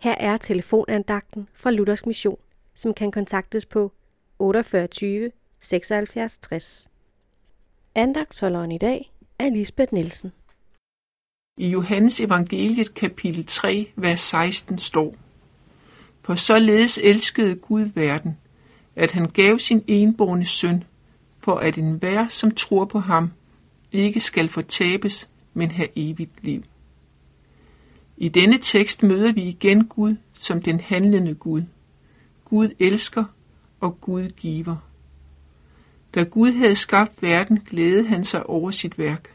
Her er telefonandagten fra Luthers Mission, som kan kontaktes på 48 76 60. Andagtsholderen i dag er Lisbeth Nielsen. I Johannes evangeliet kapitel 3, vers 16 står, For således elskede Gud verden, at han gav sin enborne søn, for at enhver, som tror på ham, ikke skal fortabes, men have evigt liv. I denne tekst møder vi igen Gud som den handlende Gud. Gud elsker, og Gud giver. Da Gud havde skabt verden, glædede han sig over sit værk.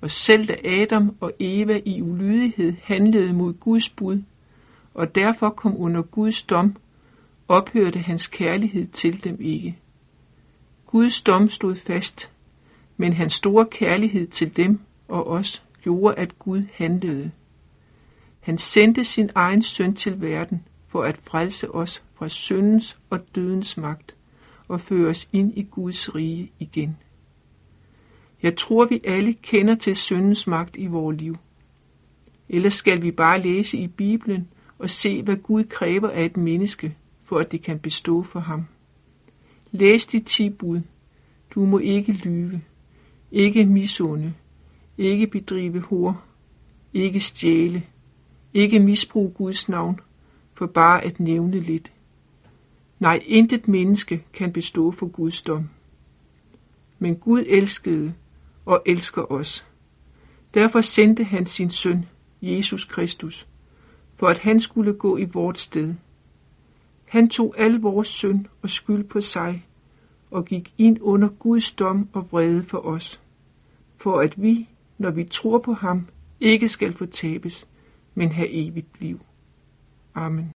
Og selv da Adam og Eva i ulydighed handlede mod Guds bud, og derfor kom under Guds dom, ophørte hans kærlighed til dem ikke. Guds dom stod fast, men hans store kærlighed til dem og os gjorde, at Gud handlede. Han sendte sin egen søn til verden for at frelse os fra syndens og dødens magt og føre os ind i Guds rige igen. Jeg tror, vi alle kender til syndens magt i vores liv. Ellers skal vi bare læse i Bibelen og se, hvad Gud kræver af et menneske, for at det kan bestå for ham. Læs de ti bud. Du må ikke lyve, ikke misunde, ikke bedrive hor, ikke stjæle, ikke misbrug Guds navn, for bare at nævne lidt. Nej, intet menneske kan bestå for Guds dom. Men Gud elskede og elsker os. Derfor sendte han sin søn, Jesus Kristus, for at han skulle gå i vort sted. Han tog al vores synd og skyld på sig, og gik ind under Guds dom og vrede for os, for at vi, når vi tror på ham, ikke skal fortabes, men have evigt liv. Amen.